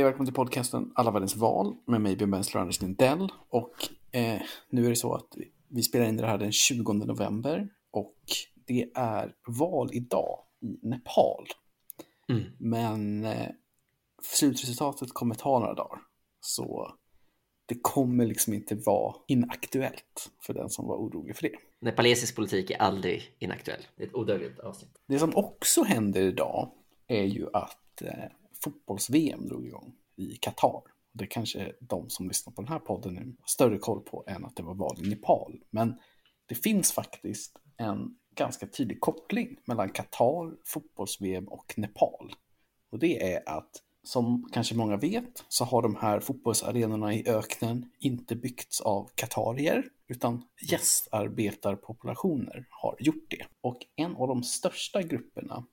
Hej och välkommen till podcasten Alla världens val med mig Björn Bensler och Anders Lindell. Och eh, nu är det så att vi spelar in det här den 20 november och det är val idag i Nepal. Mm. Men eh, slutresultatet kommer ta några dagar. Så det kommer liksom inte vara inaktuellt för den som var orolig för det. Nepalesisk politik är aldrig inaktuell. Det är ett odödligt avsnitt. Det som också händer idag är ju att eh, fotbolls-VM drog igång i Qatar. Det kanske de som lyssnar på den här podden nu har större koll på än att det var val i Nepal. Men det finns faktiskt en ganska tydlig koppling mellan Qatar, fotbolls-VM och Nepal. Och det är att som kanske många vet så har de här fotbollsarenorna i öknen inte byggts av katarier utan gästarbetarpopulationer har gjort det. Och en av de största grupperna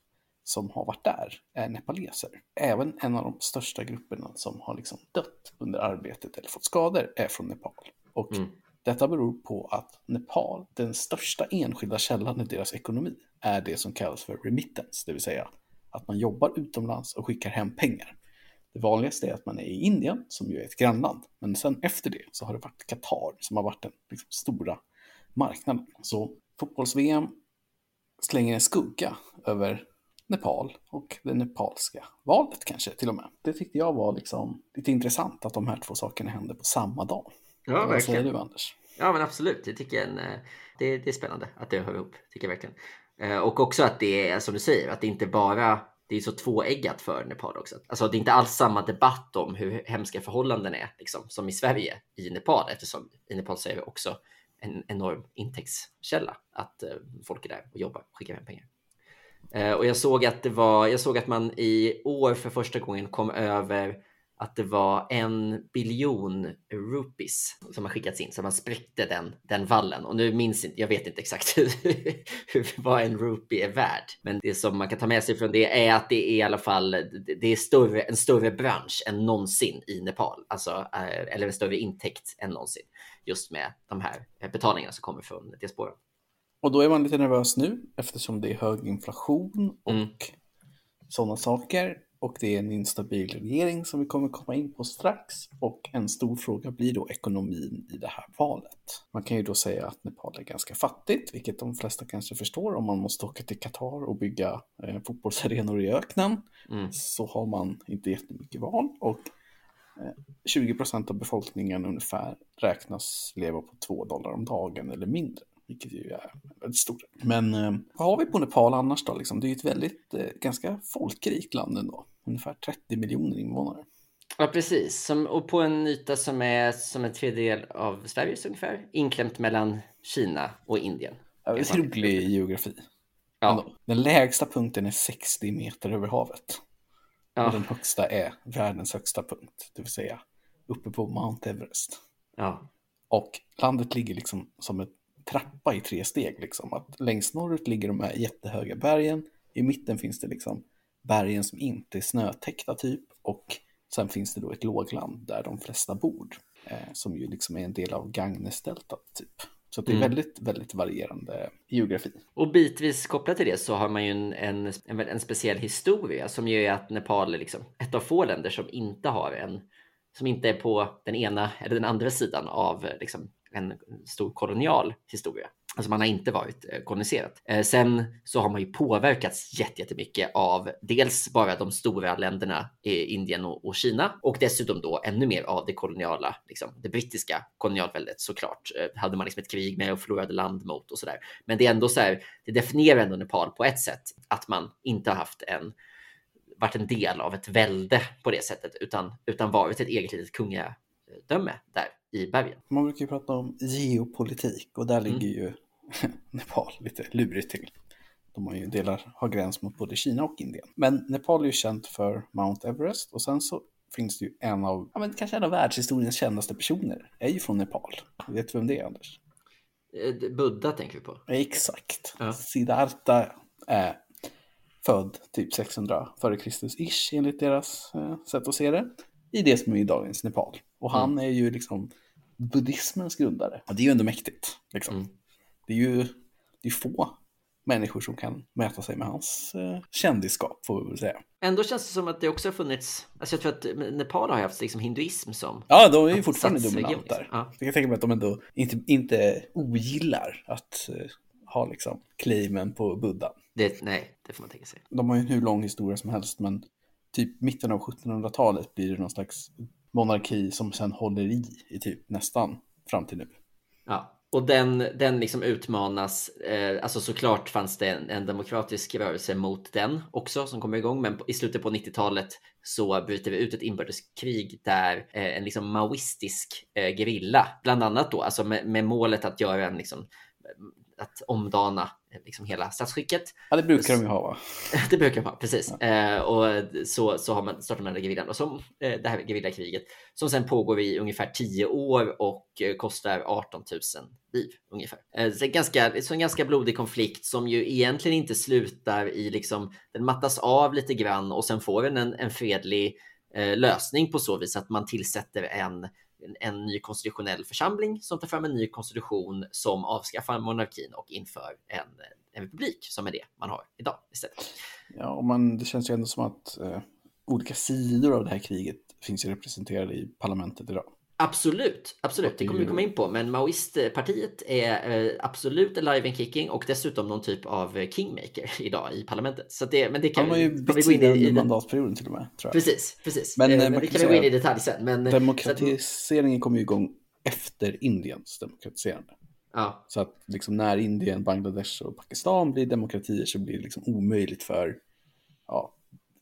som har varit där är nepaleser. Även en av de största grupperna som har liksom dött under arbetet eller fått skador är från Nepal. Och Mm. detta beror på att Nepal, den största enskilda källan i deras ekonomi, är det som kallas för remittance, det vill säga att man jobbar utomlands och skickar hem pengar. Det vanligaste är att man är i Indien, som ju är ett grannland, men sen efter det så har det varit Qatar som har varit den liksom, stora marknaden. Så fotbolls-VM slänger en skugga över Nepal och det nepalska valet kanske till och med. Det tyckte jag var liksom lite intressant att de här två sakerna hände på samma dag. Ja, Vad säger du Anders? Ja, men absolut. Det tycker jag är en, eh, det, det är spännande att det hör ihop. Tycker jag verkligen. Eh, Och också att det är som du säger, att det inte bara det är så tvåeggat för Nepal också. Alltså det är inte alls samma debatt om hur hemska förhållanden är liksom, som i Sverige i Nepal eftersom i Nepal så är det också en enorm intäktskälla att eh, folk är där och jobbar och skickar hem pengar. Eh, och jag såg att det var, jag såg att man i år för första gången kom över att det var en biljon rupees som har skickats in, så man spräckte den, den vallen. Och nu minns inte, jag vet inte exakt hur, vad en rupee är värd. Men det som man kan ta med sig från det är att det är i alla fall det- är större, en större bransch än någonsin i Nepal. Alltså, eh, eller en större intäkt än någonsin. Just med de här eh, betalningarna som kommer från diasporan. Och då är man lite nervös nu eftersom det är hög inflation och Mm. sådana saker. Och det är en instabil regering som vi kommer komma in på strax. Och en stor fråga blir då ekonomin i det här valet. Man kan ju då säga att Nepal är ganska fattigt, vilket de flesta kanske förstår. Om man måste åka till Qatar och bygga eh, fotbollsarenor i öknen Mm. så har man inte jättemycket val. Och eh, 20 procent av befolkningen ungefär räknas leva på 2 dollar om dagen eller mindre. Vilket ju är väldigt stort. Men eh, vad har vi på Nepal annars då? Liksom? Det är ju ett väldigt, eh, ganska folkrikt land ändå. Ungefär 30 miljoner invånare. Ja, precis. Som, och på en yta som är som en tredjedel av Sveriges ungefär. Inklämt mellan Kina och Indien. Ja, Väldigt rolig geografi. Ja, Ändå. Den lägsta punkten är 60 meter över havet. Och ja, den högsta är världens högsta punkt. Det vill säga uppe på Mount Everest. ja. Och landet ligger liksom som en trappa i tre steg. Liksom. Att längst norrut ligger de här jättehöga bergen. I mitten finns det liksom bergen som inte är snötäckta typ. Och sen finns det då ett lågland där de flesta bor. Eh, som ju liksom är en del av Gagnesdeltat typ. Så det är Mm. väldigt, väldigt varierande geografi. Och bitvis kopplat till det så har man ju en, en, en, en speciell historia som ju är att Nepal är liksom ett av få länder som inte har en, som inte är på den ena eller den andra sidan av liksom, en stor kolonial historia. Alltså man har inte varit eh, koloniserat. Eh, sen så har man ju påverkats jättemycket av dels bara de stora länderna i Indien och, Kina och dessutom då ännu mer av det koloniala, liksom, det brittiska kolonialväldet såklart. Eh, hade man liksom ett krig med och förlorade land mot och sådär. Men det är ändå så här, det definierar ändå Nepal på ett sätt att man inte har haft en varit en del av ett välde på det sättet utan, utan varit ett eget litet kungadöme där i bergen. Man brukar ju prata om geopolitik och där Mm. ligger ju Nepal lite lurigt till. De har ju delar, har gräns mot både Kina och Indien. Men Nepal är ju känt för Mount Everest och sen så finns det ju en av, ja men kanske en av världshistoriens kändaste personer, är ju från Nepal. Vet du vem det är Anders? Eh, Buddha tänker vi på. Exakt. Ja. Siddhartha är född typ 600 före Kristus ish enligt deras eh, sätt att se det. I det som är dagens Nepal. Och han är ju liksom buddhismens grundare. Och det är ju ändå mäktigt. Liksom. Mm. Det är ju det är få människor som kan mäta sig med hans eh, kändisskap får vi väl säga. Ändå känns det som att det också har funnits, alltså jag tror att Nepal har haft liksom hinduism som Ja, de är ju fortfarande dominant liksom. där. Ja. Jag kan tänka mig att de ändå inte, inte ogillar att eh, ha liksom claimen på buddha. Det, nej, det får man tänka sig. De har ju en hur lång historia som helst, men typ mitten av 1700-talet blir det någon slags monarki som sen håller i i typ nästan fram till nu. Ja, och den, den liksom utmanas. Eh, alltså såklart fanns det en, en demokratisk rörelse mot den också som kommer igång, men på, i slutet på 90-talet så bryter vi ut ett inbördeskrig där eh, en liksom maoistisk eh, gerilla, bland annat då, alltså med, med målet att göra en liksom att omdana eh, liksom hela statsskicket. Ja, det brukar de ju ha va? Det brukar man, precis. Eh, och så, så har man, startar man den gerillan, och som, eh, det här gerillakriget som sen pågår i ungefär 10 år och eh, kostar 18 000 liv ungefär. Eh, så, en ganska, så en ganska blodig konflikt som ju egentligen inte slutar i liksom, den mattas av lite grann och sen får den en, en fredlig eh, lösning på så vis att man tillsätter en en, ny konstitutionell församling som tar fram en ny konstitution som avskaffar monarkin och inför en, en republik som är det man har idag istället. Ja, och man, det känns ju ändå som att eh, olika sidor av det här kriget finns ju representerade i parlamentet idag. Absolut, absolut. Det kommer vi komma in på. Men Maoistpartiet är eh, absolut alive and kicking och dessutom någon typ av kingmaker idag i parlamentet. Så det, men det kan Han har ju bytt sida under den. mandatperioden till och med. Precis, precis. Men, Men, eh, men det kan vi gå in i detalj sen. Men, Demokratiseringen kom ju igång efter Indiens demokratiserande. ja, Så att liksom när Indien, Bangladesh och Pakistan blir demokratier så blir det liksom omöjligt för ja,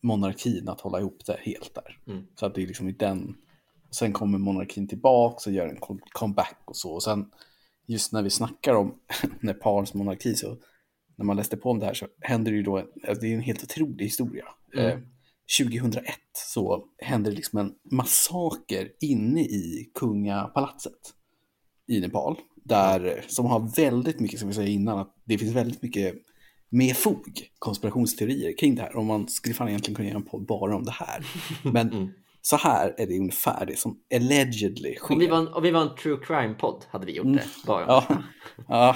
monarkin att hålla ihop det helt där. Mm. Så att det är liksom i den, sen kommer monarkin tillbaka och gör en com- comeback och så. Och sen just när vi snackar om Nepals monarki så när man läste på om det här så händer det ju då, alltså det är en helt otrolig historia. Mm. Eh, 2001 så hände det liksom en massaker inne i kungapalatset i Nepal. Där, som har väldigt mycket, som vi säger innan, att det finns väldigt mycket med fog konspirationsteorier kring det här. Och man skulle fan egentligen kunna göra en podd bara om det här. Men Mm. Så här är det ungefär det som allegedly sker. om, vi var en, om vi var en true crime-podd hade vi gjort det bara. Mm. Ja, ja,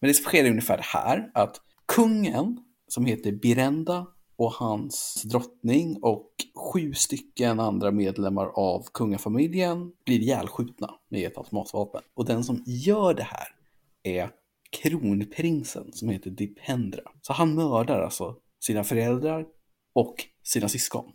men det som sker är ungefär det här att kungen som heter Birenda och hans drottning och sju stycken andra medlemmar av kungafamiljen blir ihjälskjutna med ett automatvapen. Och den som gör det här är kronprinsen som heter Dipendra. Så han mördar alltså sina föräldrar och sina syskon.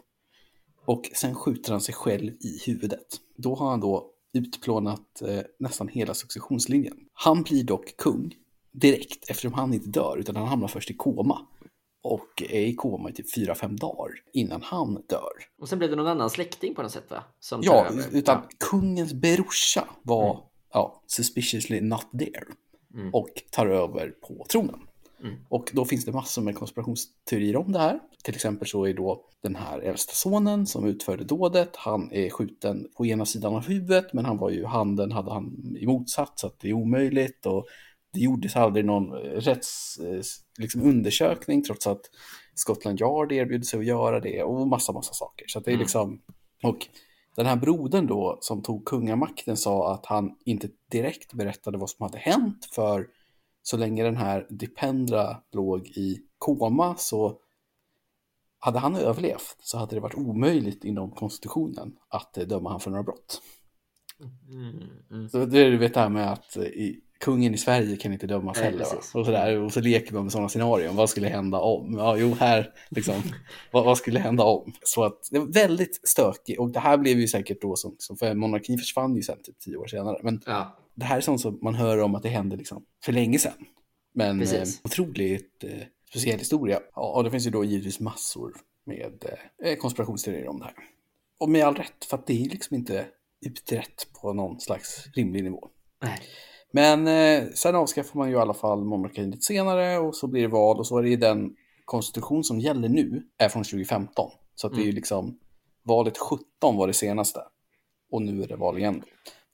Och sen skjuter han sig själv i huvudet. Då har han då utplånat eh, nästan hela successionslinjen. Han blir dock kung direkt eftersom han inte dör utan han hamnar först i koma. Och är i koma i typ 4-5 dagar innan han dör. Och sen blev det någon annan släkting på något sätt va? Som Ja, utan Ja. kungens brorsa var ja, suspiciously not there. Mm. Och tar över på tronen. Mm. Och då finns det massor med konspirationsteorier om det här. Till exempel så är då den här äldsta sonen som utförde dådet, han är skjuten på ena sidan av huvudet, men han var ju, handen hade han i motsatt, så att det är omöjligt. Och det gjordes aldrig någon eh, rätts, eh, liksom undersökning, trots att Scotland Yard erbjöd sig att göra det och massa, massa saker. Så det är Mm. liksom, och den här brodern då som tog kungamakten sa att han inte direkt berättade vad som hade hänt för så länge den här Dipendra låg i koma så hade han överlevt så hade det varit omöjligt inom konstitutionen att eh, döma han för några brott. Mm, mm. Så det är du vet det här med att eh, i, kungen i Sverige kan inte dömas Nej, heller. Och, sådär, och så leker man med sådana scenarion. Vad skulle hända om? Ja, jo, här liksom. vad, vad skulle hända om? Så att det var väldigt stökigt. Och det här blev ju säkert då som, som för monarkin försvann ju sen typ tio år senare. Men Ja, det här är sånt som man hör om att det hände liksom för länge sedan. Men eh, otroligt eh, speciell historia. Ja, och det finns ju då givetvis massor med eh, konspirationsteorier om det här. Och med all rätt, för att det är liksom inte utrett på någon slags rimlig nivå. nej. Men eh, sen avskaffar man ju i alla fall monarkin lite senare och så blir det val och så är det ju den konstitution som gäller nu är från 2015. Så att det är ju Mm. liksom valet 17 var det senaste och nu är det val igen.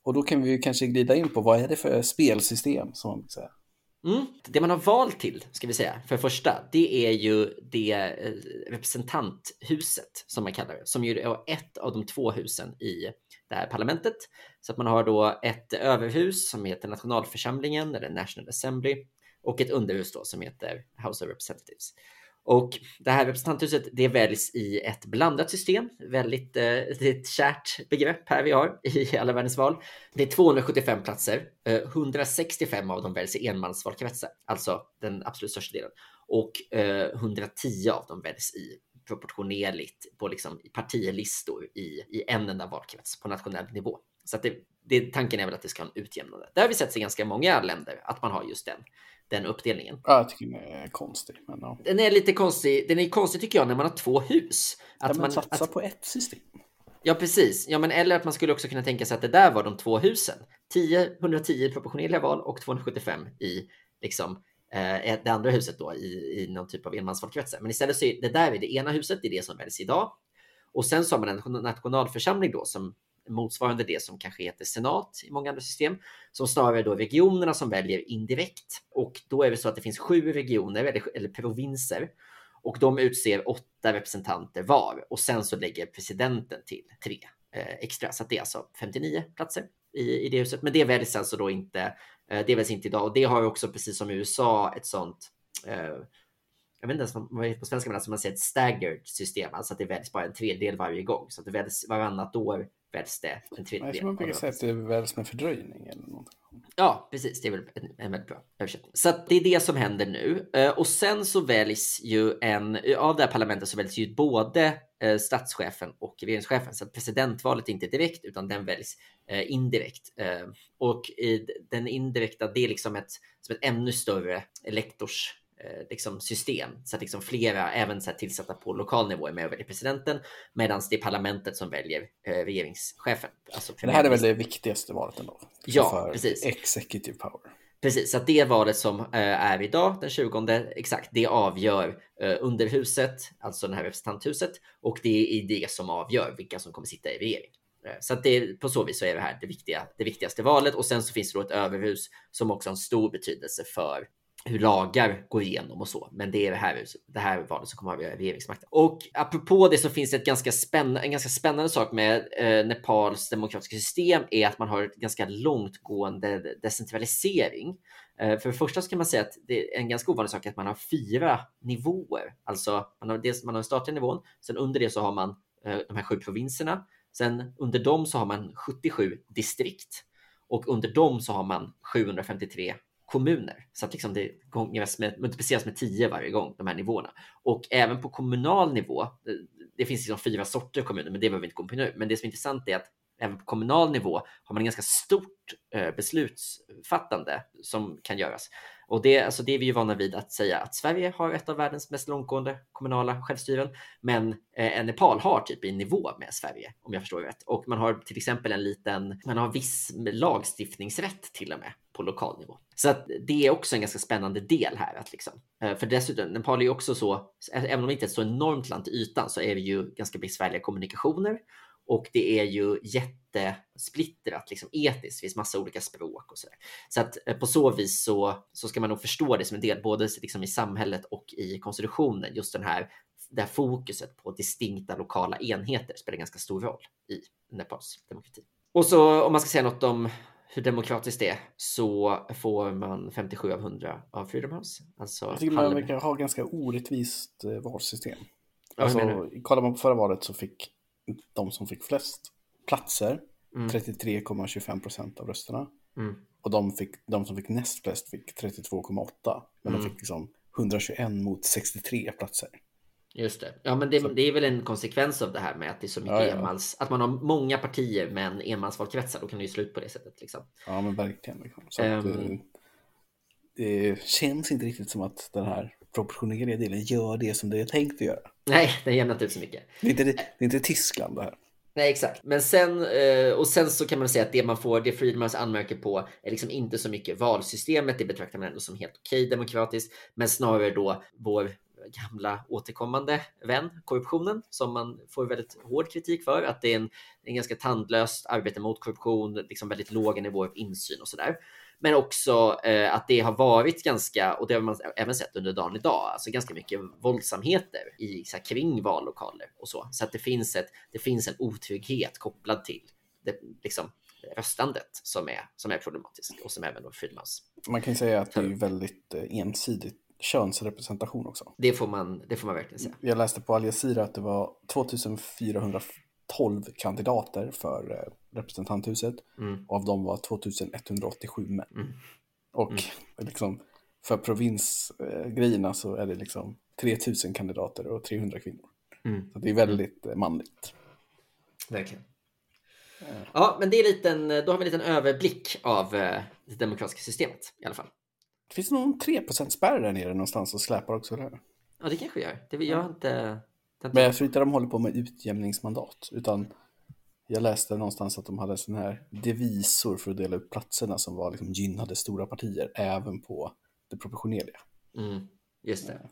Och då kan vi ju kanske glida in på vad är det för spelsystem som man vill säga. Mm. Det man har valt till, ska vi säga, för det första, det är ju det eh, representanthuset som man kallar det, som ju är ett av de två husen i det här parlamentet. Så att man har då ett överhus som heter nationalförsamlingen eller National Assembly och ett underhus då som heter House of Representatives. Och det här representanthuset det väljs i ett blandat system. Väldigt eh, det är ett kärt begrepp här vi har i alla världens val. Det är 275 platser. Eh, 165 av dem väljs i enmansvalkretsar, alltså den absolut största delen. Och eh, 110 av dem väljs i proportionerligt på liksom partilistor i, i en enda valkrets på nationell nivå. Så att det, det, tanken är väl att det ska ha en utjämnande. Det har vi sett i ganska många länder att man har just den den uppdelningen. Ja, jag tycker den är konstig. Men ja. Den är lite konstig. Den är konstig tycker jag när man har två hus. Att ja, man satsar att, på ett system. Ja, precis. Ja, men eller att man skulle också kunna tänka sig att det där var de två husen. 10, 110 proportionerliga val och 275 i liksom eh, det andra huset då i, i någon typ av enmansvalkretsar. Men istället så är det där är det ena huset, det är det som väljs idag. Och sen så har man en nationalförsamling då som motsvarande det som kanske heter senat i många andra system, som snarare då regionerna som väljer indirekt. Och då är det så att det finns sju regioner eller, eller provinser och de utser åtta representanter var och sen så lägger presidenten till tre eh, extra. Så det är alltså 59 platser i, i det huset. Men det väljs alltså då inte. Eh, det väljs inte idag och det har också precis som i USA ett sånt eh, jag vet inte ens vad det heter på svenska, men alltså man säger ett staggered system, alltså att det väljs bara en tredjedel varje gång. Så att det väljs varannat år väljs det en tredjedel. Jag brukar säga att det väljs med fördröjning eller något. Ja, precis. Det är väl en, en väldigt bra översättning. Så det är det som händer nu. Eh, och sen så väljs ju en, av det här parlamentet så väljs ju både eh, statschefen och regeringschefen. Så att presidentvalet är inte direkt utan den väljs eh, indirekt. Och den indirekta, det är liksom ett, som ett ännu större elektors Eh, liksom system så att liksom flera, även så tillsatta på lokal nivå, är med och väljer presidenten medan det är parlamentet som väljer eh, regeringschefen. Alltså det här är väl det viktigaste valet ändå? Ja, för precis. Executive power. Precis, så att det valet som eh, är idag, den 20, exakt, det avgör eh, underhuset, alltså det här representanthuset, och det är det som avgör vilka som kommer sitta i regering. Eh, så att det, på så vis så är det här det, viktiga, det viktigaste valet och sen så finns det då ett överhus som också har en stor betydelse för hur lagar går igenom och så. Men det är det här, det här valet som kommer att avgöra regeringsmakten. Och apropå det så finns det ett ganska spännande, en ganska spännande sak med eh, Nepals demokratiska system är att man har ett ganska långtgående decentralisering. Eh, för det första så kan man säga att det är en ganska ovanlig sak att man har fyra nivåer. Alltså man har dels man har den statliga nivån, sen under det så har man eh, de här sju provinserna. Sen under dem så har man 77 distrikt och under dem så har man 753 kommuner. Så att liksom det med, multipliceras med 10 varje gång, de här nivåerna. Och även på kommunal nivå, det, det finns liksom fyra sorter kommuner, men det behöver vi inte gå på nu. Men det som är intressant är att även på kommunal nivå har man ett ganska stort eh, beslutsfattande som kan göras. Och det, alltså det är vi ju vana vid att säga att Sverige har ett av världens mest långtgående kommunala självstyren, men eh, Nepal har typ i nivå med Sverige om jag förstår rätt. Och man har till exempel en liten, man har viss lagstiftningsrätt till och med på lokal nivå. Så att det är också en ganska spännande del här. Att liksom, eh, för dessutom, Nepal är ju också så, även om det inte är ett så enormt land till ytan så är det ju ganska besvärliga kommunikationer och det är ju jättesplittrat liksom etiskt. Det finns massa olika språk och så där. Så att eh, på så vis så, så ska man nog förstå det som en del, både liksom i samhället och i konstitutionen. Just den här, det här fokuset på distinkta lokala enheter spelar ganska stor roll i Nepals demokrati. Och så om man ska säga något om hur demokratiskt det är så får man 57 av 100 av Freedom House. Alltså jag tycker man verkar ha ganska orättvist eh, valsystem. Alltså, kollar man på förra valet så fick de som fick flest platser, mm. 33,25 procent av rösterna. Mm. Och de, fick, de som fick näst flest fick 32,8. Men mm. de fick liksom 121 mot 63 platser. Just det. Ja, men det, det, är väl en konsekvens av det här med att det är så mycket ja, ja. enmans, att man har många partier men enmansvalkretsar. Då kan det ju slut på det sättet. Liksom. Ja, men verkligen. Liksom. Så um, att, ehm. det känns inte riktigt som att den här proportionerliga delen gör det som det är tänkt att göra. Nej, den jämnar inte ut så mycket. Det är inte, det är inte Tyskland det här. Nej, exakt. Men sen, eh, och sen så kan man säga att det man får, det Friedmans anmärker på är liksom inte så mycket valsystemet. Det betraktar man ändå som helt okej demokratiskt, men snarare då vår gamla återkommande vän, korruptionen, som man får väldigt hård kritik för. Att det är en, en ganska tandlöst arbete mot korruption, liksom väldigt låga nivåer av insyn och sådär. Men också eh, att det har varit ganska, och det har man även sett under dagen idag, alltså ganska mycket våldsamheter i, så här, kring vallokaler och så. Så att det finns, ett, det finns en otrygghet kopplad till det, liksom, röstandet som är, som är problematisk och som även då Friedmans. Man kan säga att det är väldigt eh, ensidigt könsrepresentation också. Det får man, det får man verkligen säga. Jag läste på Al Jazeera att det var 2412 kandidater för eh, representanthuset Mm. och av dem var 2187 män. Mm. Och Mm. liksom, för provinsgrejerna så är det liksom 3000 kandidater och 300 kvinnor. Mm. Så det är väldigt eh, manligt. Verkligen. Ja, men det är liten, då har vi en liten överblick av eh, det demokratiska systemet i alla fall. Det finns någon 3% spärr där nere någonstans och släpar också där. Ja, det kanske gör. Det, jag har inte... Men jag tror inte de håller på med utjämningsmandat, utan jag läste någonstans att de hade sån här devisor för att dela upp platserna som var liksom gynnade stora partier, även på det proportionerliga. Mm, just det.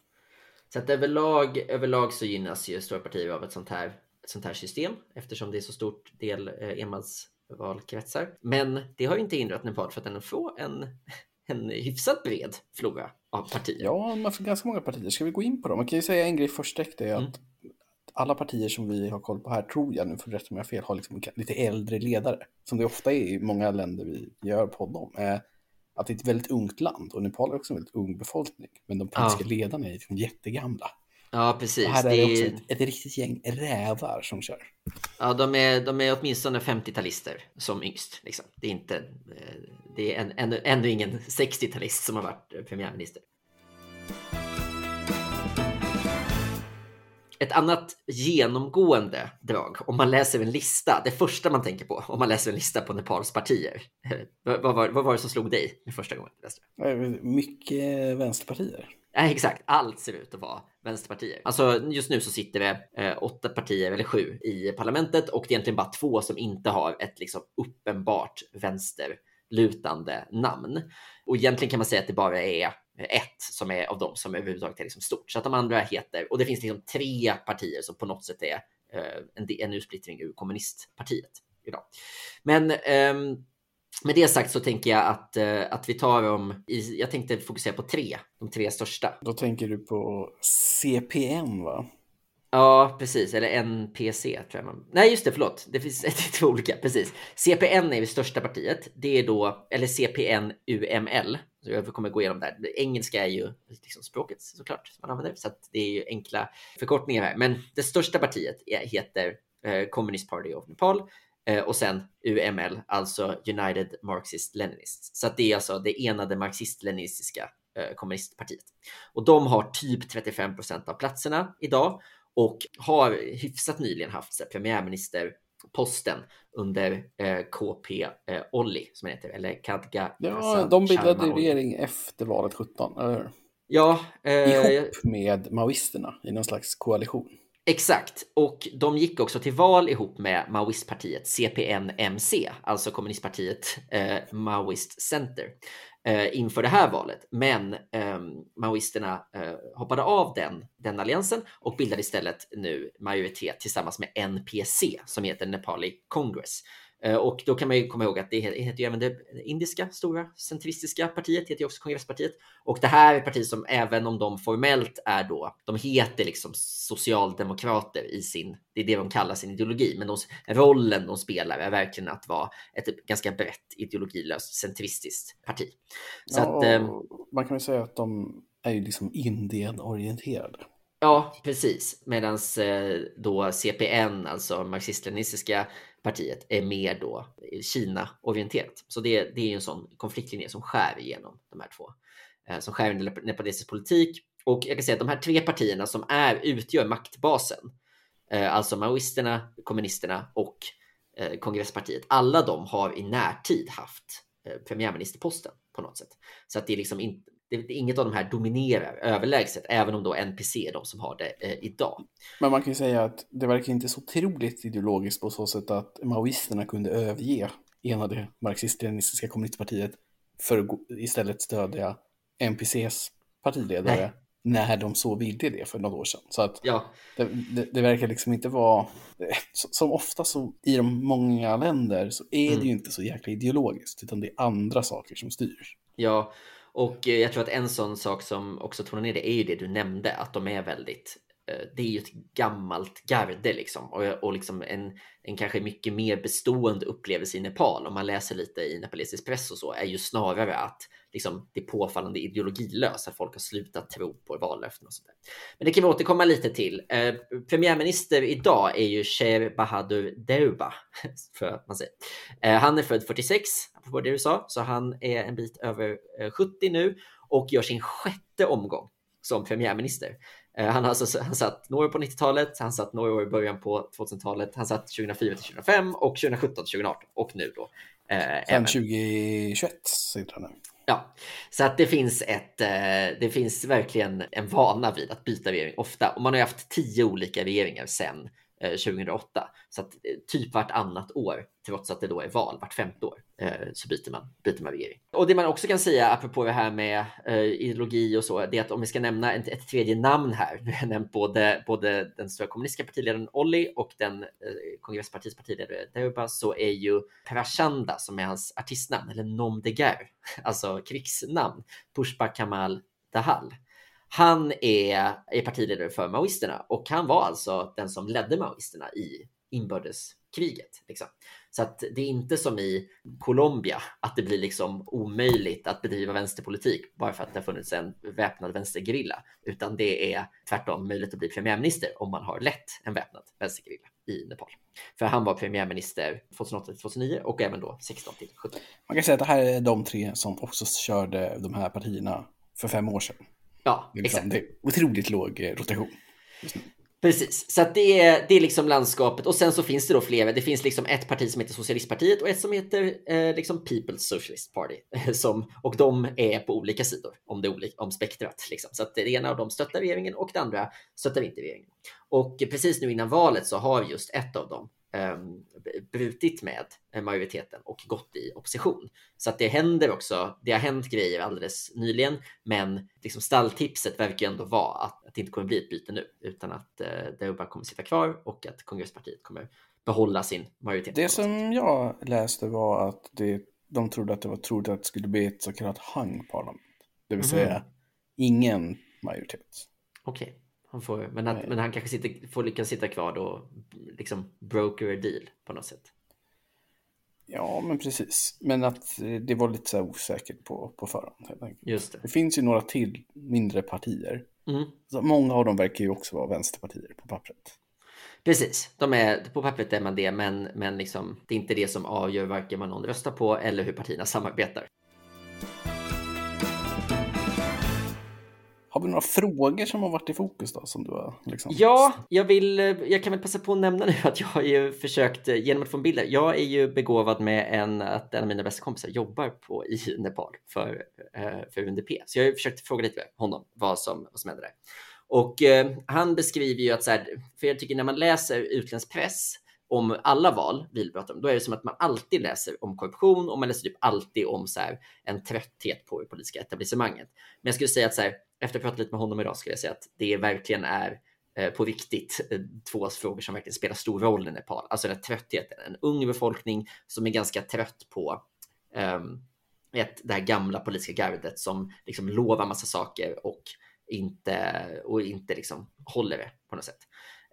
Så att överlag, överlag så gynnas ju stora partier av ett sånt här, ett sånt här system eftersom det är så stort del eh, enmansvalkretsar. Men det har ju inte hindrat Nepal för att den får en, en hyfsat bred flora av partier. Ja, man får ganska många partier. Ska vi gå in på dem? Man kan ju säga en grej först direkt, är att Mm. alla partier som vi har koll på här, tror jag, nu får du rätta om jag har fel, har liksom lite äldre ledare. Som det ofta är i många länder vi gör podd om. Är att det är ett väldigt ungt land och Nepal är också en väldigt ung befolkning. Men de politiska Ja. ledarna är liksom jättegamla. Ja, precis. Och här är Det också ett, ett riktigt gäng rävar som kör. Ja, de är, de är åtminstone 50-talister som yngst. Liksom. Det är inte, eh, det är en, ännu, ännu ingen 60-talist som har varit eh, premiärminister. Ett annat genomgående drag, om man läser en lista, det första man tänker på om man läser en lista på Nepals partier. Vad, var, vad var det som slog dig den första gången du läste det? Eh, Mycket vänsterpartier. Nej, exakt. Allt ser ut att vara vänsterpartier. Alltså just nu så sitter det eh, åtta partier, eller sju, i parlamentet och det är egentligen bara två som inte har ett liksom uppenbart vänsterlutande namn. Och egentligen kan man säga att det bara är ett som är av dem som överhuvudtaget är liksom stort. Så att de andra heter, och det finns liksom tre partier som på något sätt är eh, en, en ursplittring ur kommunistpartiet idag. Men ehm, med det sagt så tänker jag att, eh, att vi tar dem i, jag tänkte fokusera på tre, de tre största. Då tänker du på CPN va? Ja, precis. Eller NPC tror jag man... Nej, just det, förlåt. Det finns det är två olika, precis. CPN är det största partiet. Det är då, eller CPN UML. Så jag kommer gå igenom där. Engelska är ju liksom språket såklart som man använder, så att det är ju enkla förkortningar här. Men det största partiet är, heter eh, Communist Party of Nepal och sen UML, alltså United Marxist Leninists. Så att det är alltså det enade marxist-leninistiska eh, kommunistpartiet. Och de har typ 35 procent av platserna idag och har hyfsat nyligen haft premiärministerposten under eh, KP eh, Olli, som det heter, eller Kadga. Ja, de bildade regering efter valet 17, eller hur? Ja, eh, Ihop med maoisterna i någon slags koalition. Exakt, och de gick också till val ihop med Maoistpartiet CPNMC, alltså kommunistpartiet eh, Maoist Center, eh, inför det här valet. Men eh, maoisterna eh, hoppade av den, den alliansen och bildade istället nu majoritet tillsammans med NPC som heter Nepali Congress. Eh, Och då kan man ju komma ihåg att det he- heter ju även det indiska stora centristiska partiet, heter ju också kongresspartiet. Och det här är partiet som även om de formellt är då, de heter liksom socialdemokrater i sin, det är det de kallar sin ideologi, men de, rollen de spelar är verkligen att vara ett ganska brett ideologilöst centristiskt parti. Så Ja, att, ehm, man kan väl säga att de är ju liksom Indien-orienterade. Ja, precis. Medan då CPN, alltså marxist-leninistiska partiet, är mer då Kina-orienterat. Så det, det är ju en sån konfliktlinje som skär igenom de här två. Eh, som skär igenom nepalesisk politik. Och jag kan säga att de här tre partierna som är, utgör maktbasen, eh, alltså maoisterna, kommunisterna och eh, kongresspartiet, alla de har i närtid haft eh, premiärministerposten på något sätt. Så att det är liksom inte, det, det, inget av de här dominerar överlägset, även om då NPC är de som har det eh, idag. Men man kan ju säga att det verkar inte så otroligt ideologiskt på så sätt att maoisterna kunde överge enade marxist-leninistiska kommunistpartiet för att istället stödja NPCs partiledare Nej. när de så ville det för några år sedan. Så att Ja, det, det, det verkar liksom inte vara, som ofta så i de många länder så är det Mm. ju inte så jäkla ideologiskt utan det är andra saker som styr. ja. Och eh, jag tror att en sån sak som också tonar ner det är ju det du nämnde, att de är väldigt Eh, det är ju ett gammalt garde liksom och, och liksom en, en kanske mycket mer bestående upplevelse i Nepal om man läser lite i nepalesisk press och så är ju snarare att liksom, det är påfallande ideologilöst, att folk har slutat tro på vallöften och sånt där. Men det kan vi återkomma lite till. Eh, premiärminister idag är ju Sher Bahadur Deuba, för att man säger. Eh, han är född 46, apropå det du sa, så han är en bit över eh, 70 nu och gör sin sjätte omgång som premiärminister. Eh, han, alltså, han satt några år på 90-talet, han satt några år i början på 2000-talet, han satt 2004 till 2005 och 2017 till 2018 och nu då. Eh, Sen 2021 sitter han nu. Ja, så att det finns ett. Eh, det finns verkligen en vana vid att byta regering ofta och man har haft tio olika regeringar sedan 2008. Eh, så att typ vartannat år, trots att det då är val vart femte år, Eh, så byter man, byter man regering. Och det man också kan säga apropå det här med eh, ideologi och så, det är att om vi ska nämna ett, ett tredje namn här, nu har jag nämnt både, både den stora kommunistiska partiledaren Olli och den eh, kongresspartiets partiledare Deuba, så är ju Prachanda som är hans artistnamn, eller Nom de Guerre, alltså krigsnamn, Pushpa Kamal Dahal. Han är, är partiledare för maoisterna och han var alltså den som ledde maoisterna i inbördes inbördeskriget. Liksom. Så att det är inte som i Colombia att det blir liksom omöjligt att bedriva vänsterpolitik bara för att det har funnits en väpnad vänstergerilla, utan det är tvärtom möjligt att bli premiärminister om man har lett en väpnad vänstergerilla i Nepal. För han var premiärminister 2008 2009 och även då 16 till 17. Man kan säga att det här är de tre som också körde de här partierna för fem år sedan. Ja, liksom, det är otroligt låg rotation. Precis, så att det är, det är liksom landskapet och sen så finns det då flera. Det finns liksom ett parti som heter Socialistpartiet och ett som heter eh, liksom People's Socialist Party eh, som, och de är på olika sidor om, det olika, om spektrat. Liksom. Så att det ena av dem stöttar regeringen och det andra stöttar inte regeringen. Och precis nu innan valet så har just ett av dem brutit med majoriteten och gått i opposition. Så att det händer också. Det har hänt grejer alldeles nyligen, men liksom stalltipset verkar ändå vara att, att det inte kommer bli ett byte nu, utan att uh, Deuba kommer sitta kvar och att kongresspartiet kommer behålla sin majoritet. Det som jag läste var att det, de trodde att det var troligt att det skulle bli ett så kallat hang parlament, det vill säga mm. ingen majoritet. Okej. Okay. Han får, men, att, men han kanske sitter, får lyckas sitta kvar då, liksom broker a deal på något sätt. Ja, men precis. Men att det var lite så här osäkert på, på förhand. Just det. det finns ju några till mindre partier. Mm. Så många av dem verkar ju också vara vänsterpartier på pappret. Precis, de är, på pappret är man det, men, men liksom, det är inte det som avgör varken vad någon röstar på eller hur partierna samarbetar. Har vi några frågor som har varit i fokus då? Som du har, liksom... Ja, jag, vill, jag kan väl passa på att nämna nu att jag har ju försökt eh, genom att få en bild. Jag är ju begåvad med en, att en av mina bästa kompisar jobbar på, i Nepal för, eh, för UNDP. Så jag har försökt fråga lite med honom vad som, vad som händer där. Och eh, han beskriver ju att så här, för jag tycker när man läser utländsk press om alla val vi pratar om, då är det som att man alltid läser om korruption och man läser typ alltid om så här, en trötthet på det politiska etablissemanget. Men jag skulle säga att så här, efter att ha pratat lite med honom idag skulle jag säga att det verkligen är eh, på riktigt eh, två frågor som verkligen spelar stor roll i Nepal. Alltså den här tröttheten, en ung befolkning som är ganska trött på um, ett, det här gamla politiska gardet som liksom lovar massa saker och inte, och inte liksom håller det på något sätt.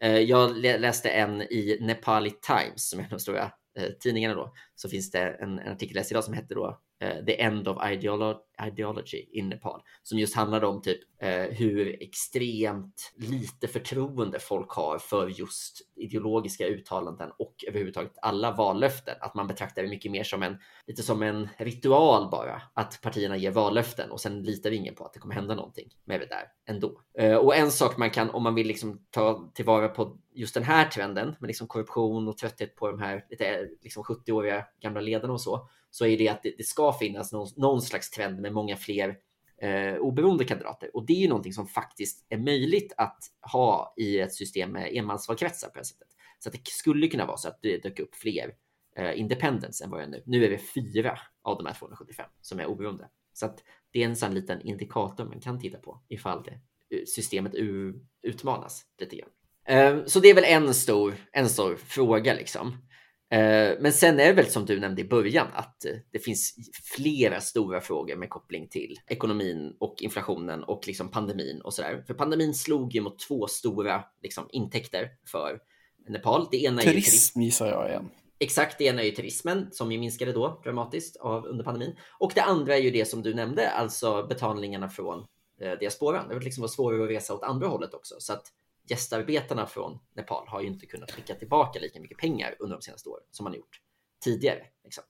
Uh, jag läste en i Nepali Times som är de stora uh, tidningarna då, så finns det en, en artikel läst idag som heter då uh, The End of Ideolo Ideology in Nepal som just handlade om typ eh, hur extremt lite förtroende folk har för just ideologiska uttalanden och överhuvudtaget alla vallöften. Att man betraktar det mycket mer som en lite som en ritual bara att partierna ger vallöften och sen litar ingen på att det kommer hända någonting med det där ändå. Eh, och en sak man kan om man vill liksom ta tillvara på just den här trenden med liksom korruption och trötthet på de här lite liksom 70-åriga gamla ledarna och så så är det att det, det ska finnas någon, någon, slags trend med många fler eh, oberoende kandidater. Och det är ju någonting som faktiskt är möjligt att ha i ett system med enmansvalkretsar på det sättet. Så att det skulle kunna vara så att det dök upp fler eh, independents än vad det är nu. Nu är det fyra av de här 275 som är oberoende. Så att det är en sån liten indikator man kan titta på ifall det, eh, systemet utmanas lite grann. Eh, så det är väl en stor, en stor fråga liksom. Eh, men sen är det väl som du nämnde i början att eh, det finns flera stora frågor med koppling till ekonomin och inflationen och liksom pandemin och sådär. För pandemin slog ju mot två stora liksom, intäkter för Nepal. Det ena turism, är turism gissar jag igen. Exakt, det ena är ju turismen som ju minskade då dramatiskt av, under pandemin. Och det andra är ju det som du nämnde, alltså betalningarna från eh, diasporan. Det var liksom var svårare att resa åt andra hållet också. Så att gästarbetarna från Nepal har ju inte kunnat skicka tillbaka lika mycket pengar under de senaste åren som man gjort tidigare. Liksom.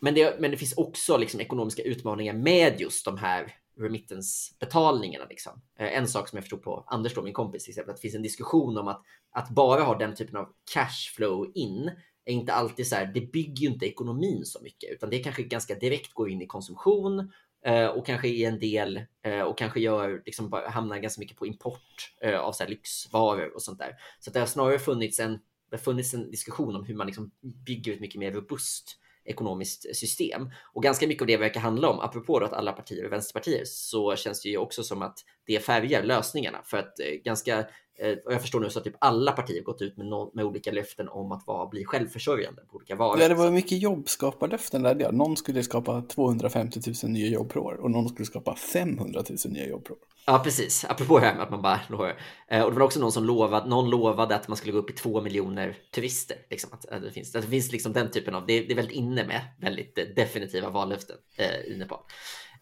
Men, det, men det finns också liksom ekonomiska utmaningar med just de här remittensbetalningarna. Liksom. Eh, en sak som jag förstod på Anders, då, min kompis, till exempel, att det finns en diskussion om att, att bara ha den typen av cashflow in är inte alltid så här, det bygger ju inte ekonomin så mycket, utan det kanske ganska direkt går in i konsumtion Eh, och kanske i en del eh, och kanske gör, liksom, hamnar ganska mycket på import eh, av så här, lyxvaror och sånt där. Så det har snarare funnits en, det har funnits en diskussion om hur man liksom bygger ett mycket mer robust ekonomiskt system. Och ganska mycket av det verkar handla om, apropå att alla partier är vänsterpartier, så känns det ju också som att det färgar lösningarna. För att eh, ganska eh, och jag förstår nu så att typ alla partier gått ut med, no med olika löften om att vara, bli självförsörjande på olika varor. Ja, det var mycket jobbskaparlöften där. Ja. Någon skulle skapa 250 000 nya jobb per år och någon skulle skapa 500 000 nya jobb per år. Ja, precis. Apropå det här med att man bara lovar. Eh, och det var också någon som lovade, någon lovade att man skulle gå upp i två miljoner turister. Liksom, att, att det finns, att det finns liksom den typen av, det, det är väldigt inne med väldigt eh, definitiva vallöften eh, i Nepal.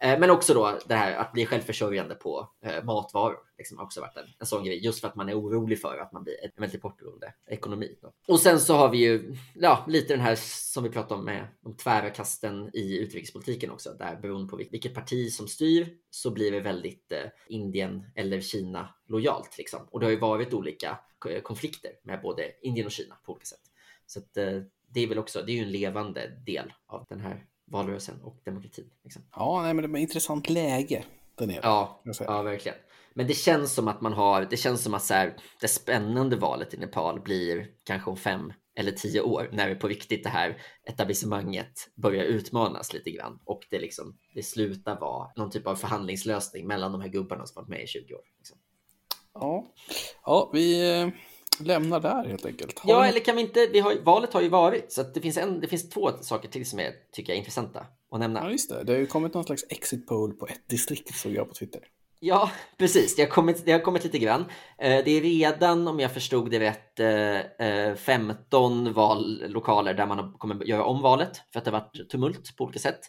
Eh, men också då det här att bli självförsörjande på eh, matvaror. Liksom, har också varit en, en sån grej. Just för att man är orolig för att man blir en väldigt importberoende ekonomi. Då. Och sen så har vi ju ja, lite den här som vi pratade om med de tvära kasten i utrikespolitiken också. Där beroende på vilket parti som styr så blir det väldigt eh, Indien eller Kina lojalt. Liksom. Och det har ju varit olika eh, konflikter med både Indien och Kina på olika sätt. Så att, eh, det är väl också, det är ju en levande del av den här valrörelsen och demokratin. Liksom. Ja, nej, men det är ett intressant läge där nere. Ja, ja, verkligen. Men det känns som att man har, det känns som att så här, det spännande valet i Nepal blir kanske om fem eller tio år när det på riktigt det här etablissemanget börjar utmanas lite grann och det liksom det slutar vara någon typ av förhandlingslösning mellan de här gubbarna som varit med i 20 år. Liksom. Ja. ja, vi eh, lämnar där helt enkelt. Har ja, eller kan vi inte? Vi har, valet har ju varit så det finns, en, det finns två saker till som är, tycker jag, intressanta att nämna. Ja, just det. Det har ju kommit någon slags exit poll på ett distrikt såg jag på Twitter. Ja, precis. Det har kommit, det har kommit lite grann. Eh, det är redan, om jag förstod det rätt, 15 eh, vallokaler där man kommer göra om valet för att det har varit tumult på olika sätt.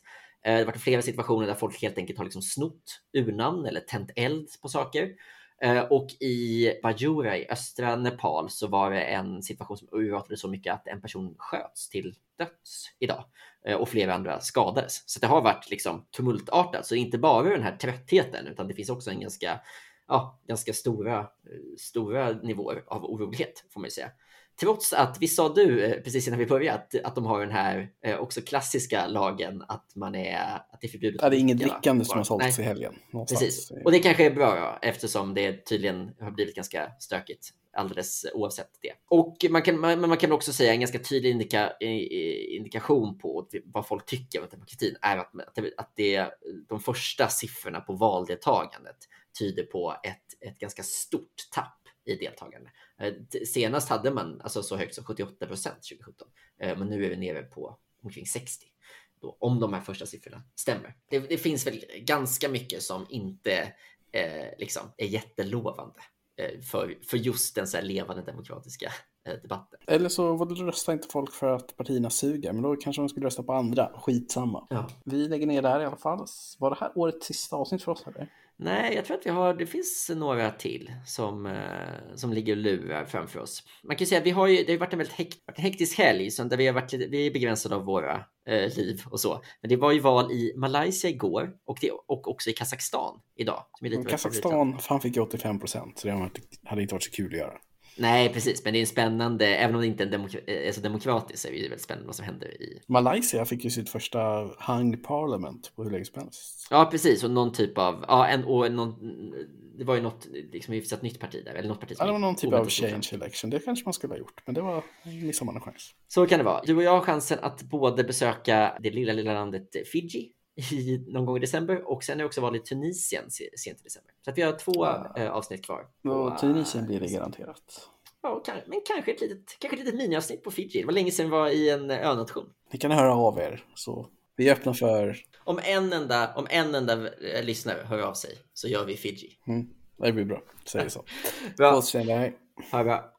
Eh, det har varit flera situationer där folk helt enkelt har liksom snott urnamn eller tänt eld på saker. Eh, och i Bajura i östra Nepal så var det en situation som urartade så mycket att en person sköts till döds idag eh, och flera andra skadades. Så det har varit liksom tumultartat. Så inte bara den här tröttheten utan det finns också en ganska, ja, ganska stora, eh, stora nivåer av orolighet får man ju säga. Trots att, vi sa du eh, precis innan vi började att, att de har den här eh, också klassiska lagen att man är att det är förbjudet. Ja, det är inget drickande som har sålts i helgen. Någonstans. Precis, och det kanske är bra då, eftersom det tydligen har blivit ganska stökigt alldeles oavsett det. Och man kan, man, man kan också säga en ganska tydlig indika, indikation på vad folk tycker om demokratin är att, att det, de första siffrorna på valdeltagandet tyder på ett, ett ganska stort tapp i deltagande. Eh, senast hade man alltså så högt som 78 procent 2017, eh, men nu är vi nere på omkring 60. Då, om de här första siffrorna stämmer. Det, det finns väl ganska mycket som inte eh, liksom är jättelovande eh, för, för just den så här levande demokratiska eh, debatten. Eller så röstar inte folk för att partierna suger, men då kanske de skulle rösta på andra. Skitsamma. Ja. Vi lägger ner det här i alla fall. Var det här årets sista avsnitt för oss? Eller? Nej, jag tror att vi har, det finns några till som, eh, som ligger och lurar framför oss. Man kan säga att vi har ju, det har varit en väldigt hekt, hektisk helg så där vi har varit vi är begränsade av våra eh, liv och så. Men det var ju val i Malaysia igår och, det, och också i Kazakstan idag. Som Kazakstan, fan fick 85 procent så det hade inte varit så kul att göra. Nej, precis, men det är en spännande, även om det inte är, demokra är så demokratiskt, så är det väldigt spännande vad som händer i... Malaysia fick ju sitt första hung parliament på hur länge som helst. Ja, precis, och någon typ av, ja, en, och någon, det var ju något, liksom ett nytt parti där, eller något parti som... Ja, det var någon typ av change election, det kanske man skulle ha gjort, men det var, missade man en chans. Så kan det vara. Du och jag har chansen att både besöka det lilla, lilla landet Fiji, i, någon gång i december och sen är det också val i Tunisien sent i december. Så vi har två ja. eh, avsnitt kvar. Och Tunisien blir det garanterat. ja, men kanske ett litet, kanske ett litet miniavsnitt på Fiji. Det var länge sedan vi var i en önation. Ni kan höra av er, så vi är öppna för... Om en enda, om en enda lyssnare hör av sig så gör vi Fiji. Mm, det blir bra, säger så. bra. Ha det bra.